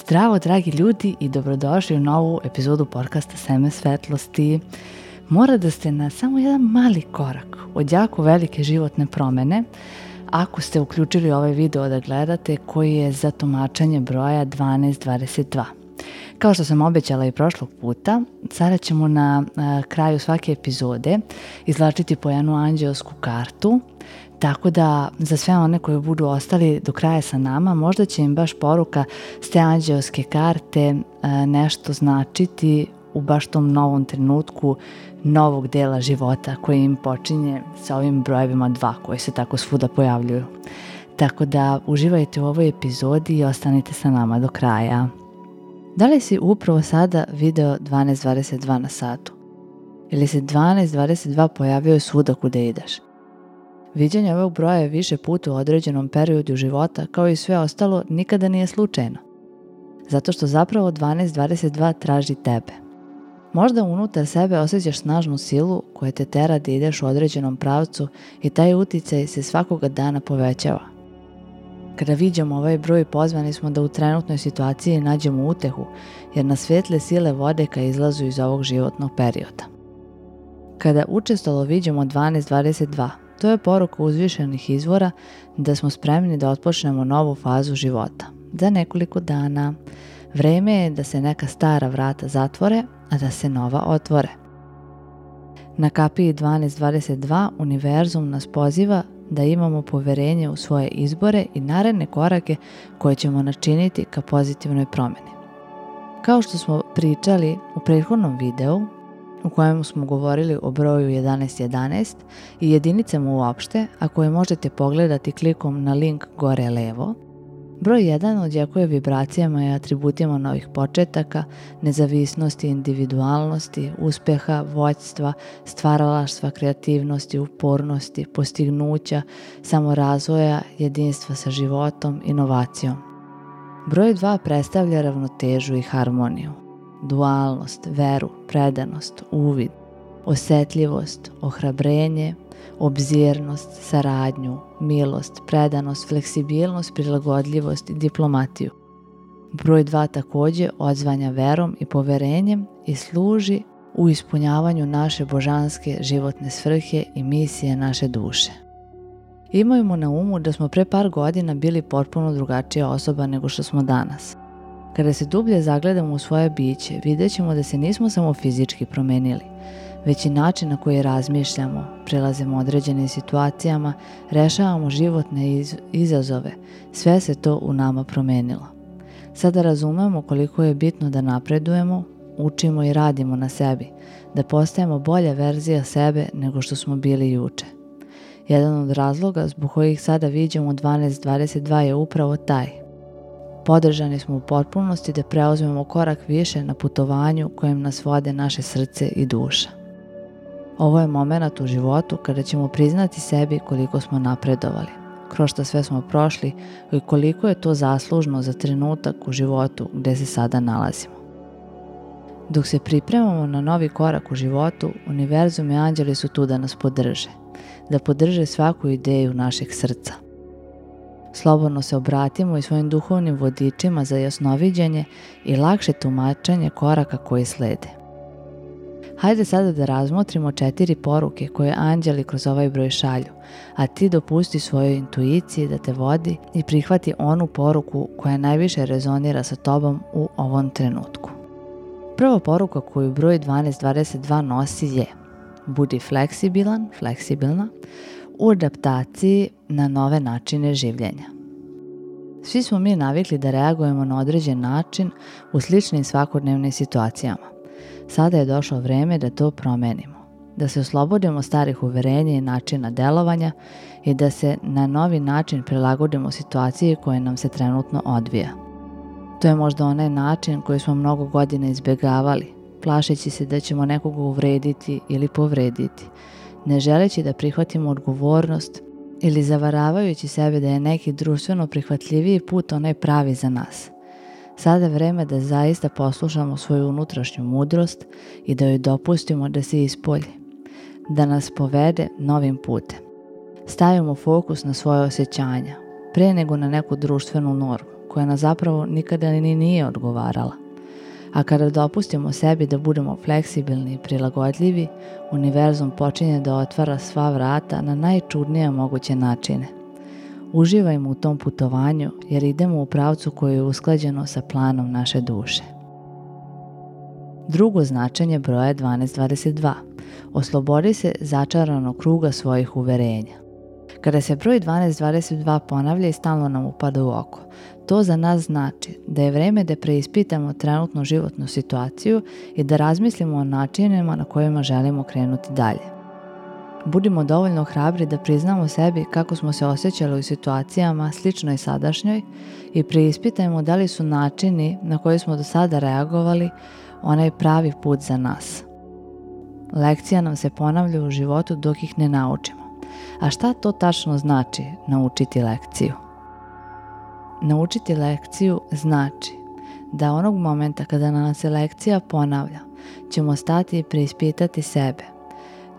Zdravo, dragi ljudi i dobrodošli u novu epizodu podcasta Seme svetlosti. Mora da ste na samo jedan mali korak od jako velike životne promene ako ste uključili ovaj video da gledate koji je za tumačenje broja 1222. Kao što sam obećala i prošlog puta, Sada ćemo na e, kraju svake epizode izlačiti po jednu anđeosku kartu, tako da za sve one koji budu ostali do kraja sa nama, možda će im baš poruka s te anđeoske karte e, nešto značiti u baš tom novom trenutku novog dela života koji im počinje sa ovim brojevima dva koji se tako svuda pojavljuju. Tako da uživajte u ovoj epizodi i ostanite sa nama do kraja. Da li si upravo sada video 12.22 na satu? Ili se 12.22 pojavio svuda kude ideš? Viđanje ovog broja je više puta u određenom periodu života, kao i sve ostalo, nikada nije slučajno. Zato što zapravo 12.22 traži tebe. Možda unutar sebe osjećaš snažnu silu koja te tera da ideš u određenom pravcu i taj uticaj se svakoga dana povećava – Kada vidimo ovaj broj pozvani smo da u trenutnoj situaciji nađemo utehu, jer nas svetle sile vode ka izlazu iz ovog životnog perioda. Kada učestalo vidimo 12.22, to je poruka uzvišenih izvora da smo spremni da otpočnemo novu fazu života. Za nekoliko dana vreme je da se neka stara vrata zatvore, a da se nova otvore. Na kapiji 12.22 univerzum nas poziva da imamo poverenje u svoje izbore i naredne korake koje ćemo načiniti ka pozitivnoj promeni. Kao što smo pričali u prethodnom videu, u kojem smo govorili o broju 1111 i jedinicama uopšte, a koje možete pogledati klikom na link gore levo, Broj 1 odjekuje vibracijama i atributima novih početaka, nezavisnosti, individualnosti, uspeha, vođstva, stvaralaštva, kreativnosti, upornosti, postignuća, samorazvoja, jedinstva sa životom, inovacijom. Broj 2 predstavlja ravnotežu i harmoniju, dualnost, veru, predanost, uvid, osetljivost, ohrabrenje, obzirnost, saradnju, milost, predanost, fleksibilnost, prilagodljivost i diplomatiju. Broj 2 takođe odzvanja verom i poverenjem i služi u ispunjavanju naše božanske životne svrhe i misije naše duše. Imajmo na umu da smo pre par godina bili potpuno drugačija osoba nego što smo danas. Kada se dublje zagledamo u svoje biće, vidjet ćemo da se nismo samo fizički promenili, već i način na koji razmišljamo, prelazimo određenim situacijama, rešavamo životne iz izazove, sve se to u nama promenilo. Sada razumemo koliko je bitno da napredujemo, učimo i radimo na sebi, da postajemo bolja verzija sebe nego što smo bili juče. Jedan od razloga zbog kojih sada viđamo 12.22 je upravo taj. Podržani smo u potpunosti da preuzmemo korak više na putovanju kojem nas vode naše srce i duša. Ovo je moment u životu kada ćemo priznati sebi koliko smo napredovali, kroz šta sve smo prošli i koliko je to zaslužno za trenutak u životu gde se sada nalazimo. Dok se pripremamo na novi korak u životu, univerzum i anđeli su tu da nas podrže, da podrže svaku ideju našeg srca. Slobodno se obratimo i svojim duhovnim vodičima za jasnoviđenje i lakše tumačenje koraka koji slede. Hajde sada da razmotrimo četiri poruke koje anđeli kroz ovaj broj šalju, a ti dopusti svojoj intuiciji da te vodi i prihvati onu poruku koja najviše rezonira sa tobom u ovom trenutku. Prva poruka koju broj 1222 nosi je Budi fleksibilan, fleksibilna, u adaptaciji na nove načine življenja. Svi smo mi navikli da reagujemo na određen način u sličnim svakodnevnim situacijama. Sada je došlo vreme da to promenimo, da se oslobodimo starih uverenja i načina delovanja i da se na novi način prilagodimo situaciji koja nam se trenutno odvija. To je možda onaj način koji smo mnogo godina izbegavali, plašeći se da ćemo nekoga uvrediti ili povrediti, ne želeći da prihvatimo odgovornost ili zavaravajući sebe da je neki društveno prihvatljiviji put onaj pravi za nas – Sada je vreme da zaista poslušamo svoju unutrašnju mudrost i da joj dopustimo da se ispolji, da nas povede novim putem. Stavimo fokus na svoje osjećanja, pre nego na neku društvenu normu koja nas zapravo nikada ni nije odgovarala. A kada dopustimo sebi da budemo fleksibilni i prilagodljivi, univerzum počinje da otvara sva vrata na najčudnije moguće načine. Uživajmo u tom putovanju jer idemo u pravcu koje je usklađeno sa planom naše duše. Drugo značenje broja 1222. Oslobodi se začaranog kruga svojih uverenja. Kada se broj 1222 ponavlja i stalno nam upada u oko, to za nas znači da je vreme da preispitamo trenutnu životnu situaciju i da razmislimo o načinima na kojima želimo krenuti dalje. Budimo dovoljno hrabri da priznamo sebi kako smo se osjećali u situacijama sličnoj sadašnjoj i preispitajmo da li su načini na koje smo do sada reagovali onaj pravi put za nas. Lekcija nam se ponavlja u životu dok ih ne naučimo. A šta to tačno znači naučiti lekciju? Naučiti lekciju znači da onog momenta kada nam se lekcija ponavlja ćemo stati i preispitati sebe –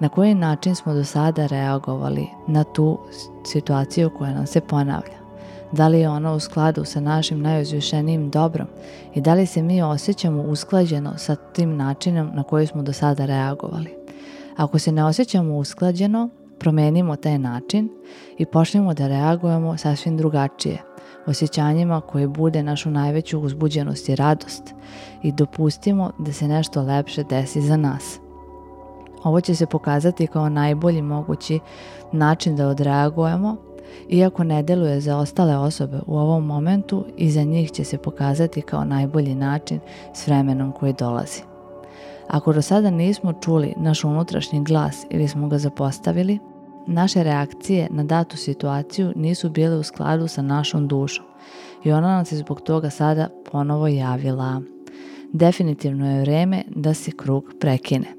na koji način smo do sada reagovali na tu situaciju koja nam se ponavlja. Da li je ona u skladu sa našim najuzvišenijim dobrom i da li se mi osjećamo usklađeno sa tim načinom na koji smo do sada reagovali. Ako se ne osjećamo usklađeno, promenimo taj način i počnemo da reagujemo sasvim drugačije, osjećanjima koje bude našu najveću uzbuđenost i radost i dopustimo da se nešto lepše desi za nas. Ovo će se pokazati kao najbolji mogući način da odreagujemo, iako ne deluje za ostale osobe u ovom momentu i za njih će se pokazati kao najbolji način s vremenom koji dolazi. Ako do sada nismo čuli naš unutrašnji glas ili smo ga zapostavili, naše reakcije na datu situaciju nisu bile u skladu sa našom dušom i ona nam se zbog toga sada ponovo javila. Definitivno je vreme da se krug prekine.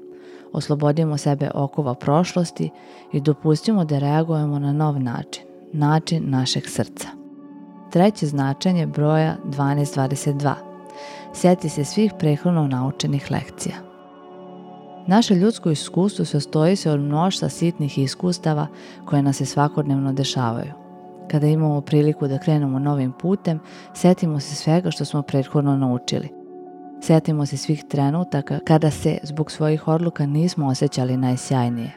Oslobodimo sebe okova prošlosti i dopustimo da reagujemo na nov način, način našeg srca. Treće značenje broja 1222. Sjeti se svih prethodno naučenih lekcija. Naše ljudsko iskustvo sastoji se od mnoštva sitnih iskustava koje nas se svakodnevno dešavaju. Kada imamo priliku da krenemo novim putem, setimo se svega što smo prethodno naučili – Setimo se svih trenutaka kada se zbog svojih odluka nismo osjećali najsjajnije.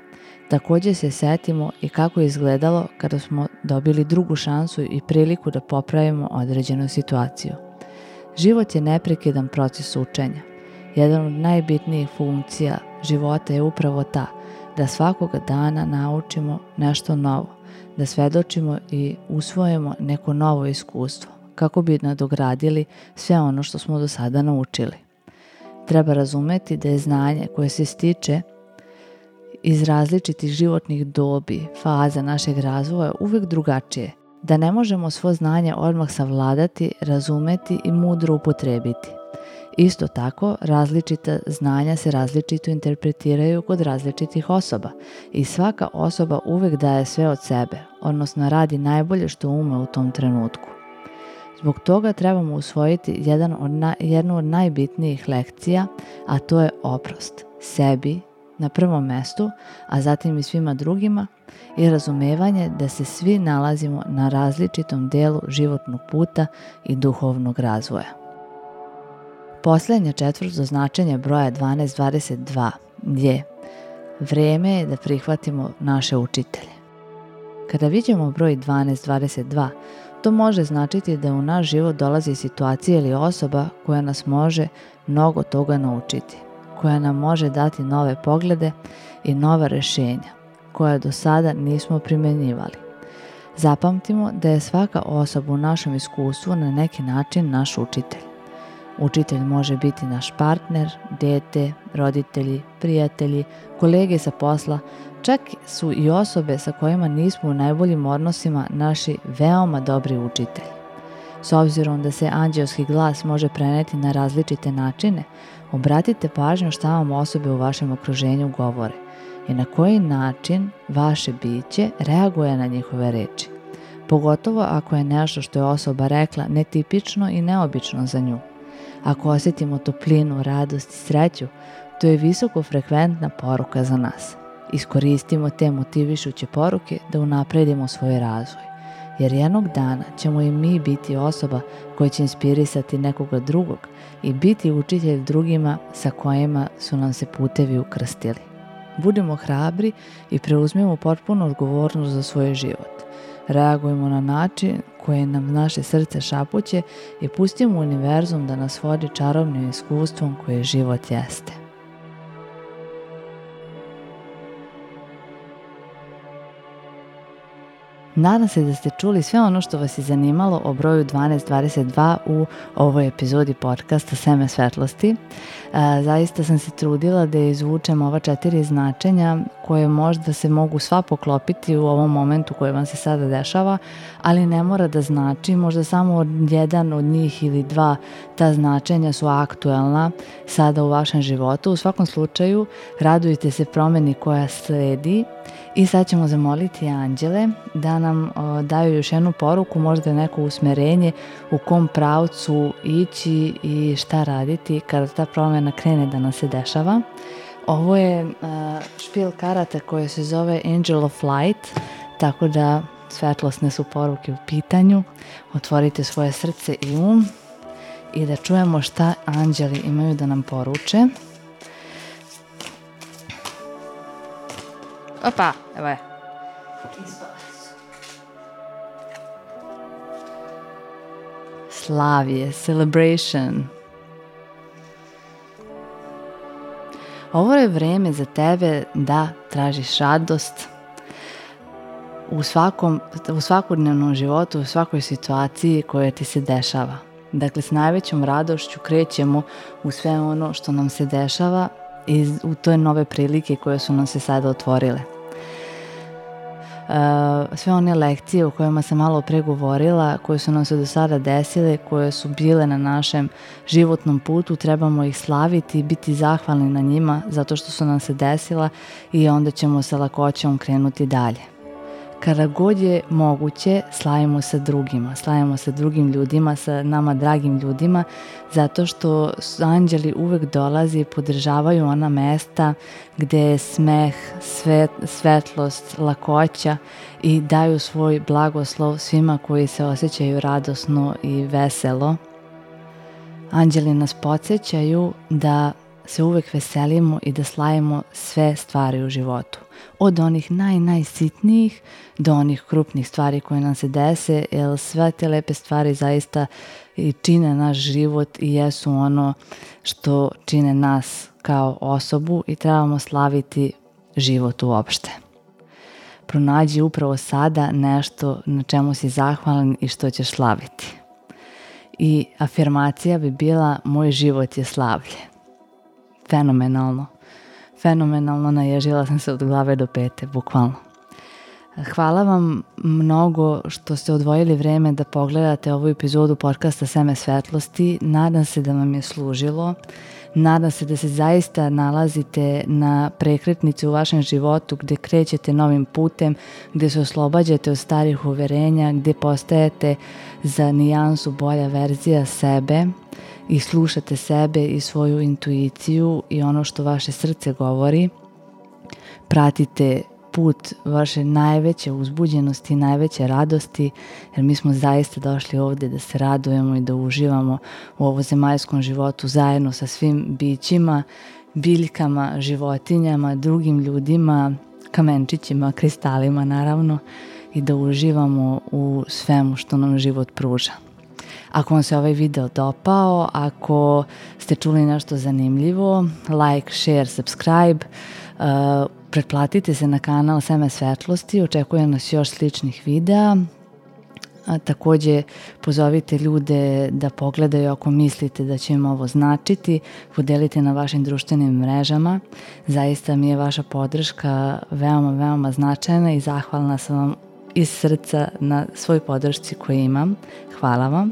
Takođe se setimo i kako je izgledalo kada smo dobili drugu šansu i priliku da popravimo određenu situaciju. Život je neprekidan proces učenja. Jedan od najbitnijih funkcija života je upravo ta da svakog dana naučimo nešto novo, da svedočimo i usvojimo neko novo iskustvo kako bi nadogradili sve ono što smo do sada naučili. Treba razumeti da je znanje koje se stiče iz različitih životnih dobi, faza našeg razvoja uvek drugačije, da ne možemo svo znanje odmah savladati, razumeti i mudro upotrebiti. Isto tako, različita znanja se različito interpretiraju kod različitih osoba i svaka osoba uvek daje sve od sebe, odnosno radi najbolje što ume u tom trenutku. Zbog toga trebamo usvojiti jedan od na, jednu od najbitnijih lekcija, a to je oprost sebi na prvom mestu, a zatim i svima drugima i razumevanje da se svi nalazimo na različitom delu životnog puta i duhovnog razvoja. Poslednje četvrto značenje broja 1222 je Vreme je da prihvatimo naše učitelje. Kada vidimo broj 1222, To može značiti da u naš život dolazi situacija ili osoba koja nas može mnogo toga naučiti, koja nam može dati nove poglede i nova rešenja koja do sada nismo primenjivali. Zapamtimo da je svaka osoba u našem iskustvu na neki način naš učitelj. Učitelj može biti naš partner, dete, roditelji, prijatelji, kolege sa posla, Čak su i osobe sa kojima nismo u najboljim odnosima naši veoma dobri učitelji. S obzirom da se anđeoski glas može preneti na različite načine, obratite pažnju šta vam osobe u vašem okruženju govore i na koji način vaše biće reaguje na njihove reči. Pogotovo ako je nešto što je osoba rekla netipično i neobično za nju. Ako osetimo toplinu, radost i sreću, to je visokofrekventna poruka za nas – Iskoristimo te motivišuće poruke da unapredimo svoj razvoj, jer jednog dana ćemo i mi biti osoba koja će inspirisati nekoga drugog i biti učitelj drugima sa kojima su nam se putevi ukrstili. Budimo hrabri i preuzmimo potpunu odgovornost za svoj život. Reagujemo na način koje nam naše srce šapuće i pustimo univerzum da nas vodi čarobnim iskustvom koje život jeste. Nadam se da ste čuli sve ono što vas je zanimalo o broju 1222 u ovoj epizodi podcasta Seme svetlosti. E, zaista sam se trudila da izvučem ova četiri značenja koje možda se mogu sva poklopiti u ovom momentu koji vam se sada dešava, ali ne mora da znači, možda samo jedan od njih ili dva ta značenja su aktuelna sada u vašem životu. U svakom slučaju, radujte se promeni koja sledi I sad ćemo zamoliti anđele da nam o, daju još jednu poruku, možda neko usmerenje u kom pravcu ići i šta raditi kada ta promjena krene da nam se dešava. Ovo je uh, špil karata koja se zove Angel of Light, tako da svetlosne su poruke u pitanju. Otvorite svoje srce i um i da čujemo šta anđeli imaju da nam poruče. Opa, evo je. Slavije, celebration. Ovo je vreme za tebe da tražiš radost u, svakom, u svakodnevnom životu, u svakoj situaciji koja ti se dešava. Dakle, s najvećom radošću krećemo u sve ono što nam se dešava i u te nove prilike koje su nam se sada otvorile. Eh, sve one lekcije o kojima sam malo pre govorila, koje su nam se do sada desile, koje su bile na našem životnom putu, trebamo ih slaviti i biti zahvalni na njima zato što su nam se desila i onda ćemo sa lakoćom krenuti dalje kada god je moguće slavimo sa drugima, slavimo sa drugim ljudima, sa nama dragim ljudima, zato što anđeli uvek dolaze i podržavaju ona mesta gde je smeh, svet, svetlost, lakoća i daju svoj blagoslov svima koji se osjećaju radosno i veselo. Anđeli nas podsjećaju da se uvek veselimo i da slavimo sve stvari u životu. Od onih najnajsitnijih do onih krupnih stvari koje nam se dese, jer sve te lepe stvari zaista i čine naš život i jesu ono što čine nas kao osobu i trebamo slaviti život uopšte. Pronađi upravo sada nešto na čemu si zahvalan i što ćeš slaviti. I afirmacija bi bila moj život je slavlje fenomenalno. Fenomenalno naježila sam se od glave do pete, bukvalno. Hvala vam mnogo što ste odvojili vreme da pogledate ovu epizodu podcasta Seme svetlosti. Nadam se da vam je služilo. Nadam se da se zaista nalazite na prekretnici u vašem životu gde krećete novim putem, gde se oslobađate od starih uverenja, gde postajete za nijansu bolja verzija sebe – i slušate sebe i svoju intuiciju i ono što vaše srce govori, pratite put vaše najveće uzbuđenosti, najveće radosti, jer mi smo zaista došli ovde da se radujemo i da uživamo u zemaljskom životu zajedno sa svim bićima, biljkama, životinjama, drugim ljudima, kamenčićima, kristalima naravno i da uživamo u svemu što nam život pruža. Ako vam se ovaj video dopao, ako ste čuli nešto zanimljivo, like, share, subscribe, uh, pretplatite se na kanal Seme svetlosti, očekuje nas još sličnih videa. A, takođe pozovite ljude da pogledaju ako mislite da će im ovo značiti, podelite na vašim društvenim mrežama. Zaista mi je vaša podrška veoma, veoma značajna i zahvalna sam vam iz srca na svoj podršci koju imam. Hvala vam.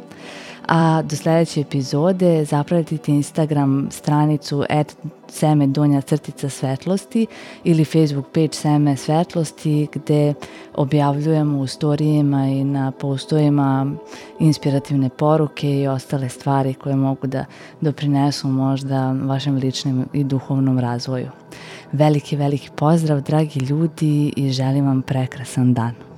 A do sledeće epizode zapratite Instagram stranicu at seme donja crtica svetlosti ili Facebook page seme svetlosti gde objavljujemo u storijima i na postojima inspirativne poruke i ostale stvari koje mogu da doprinesu možda vašem ličnim i duhovnom razvoju. Veliki, veliki pozdrav dragi ljudi i želim vam prekrasan dan.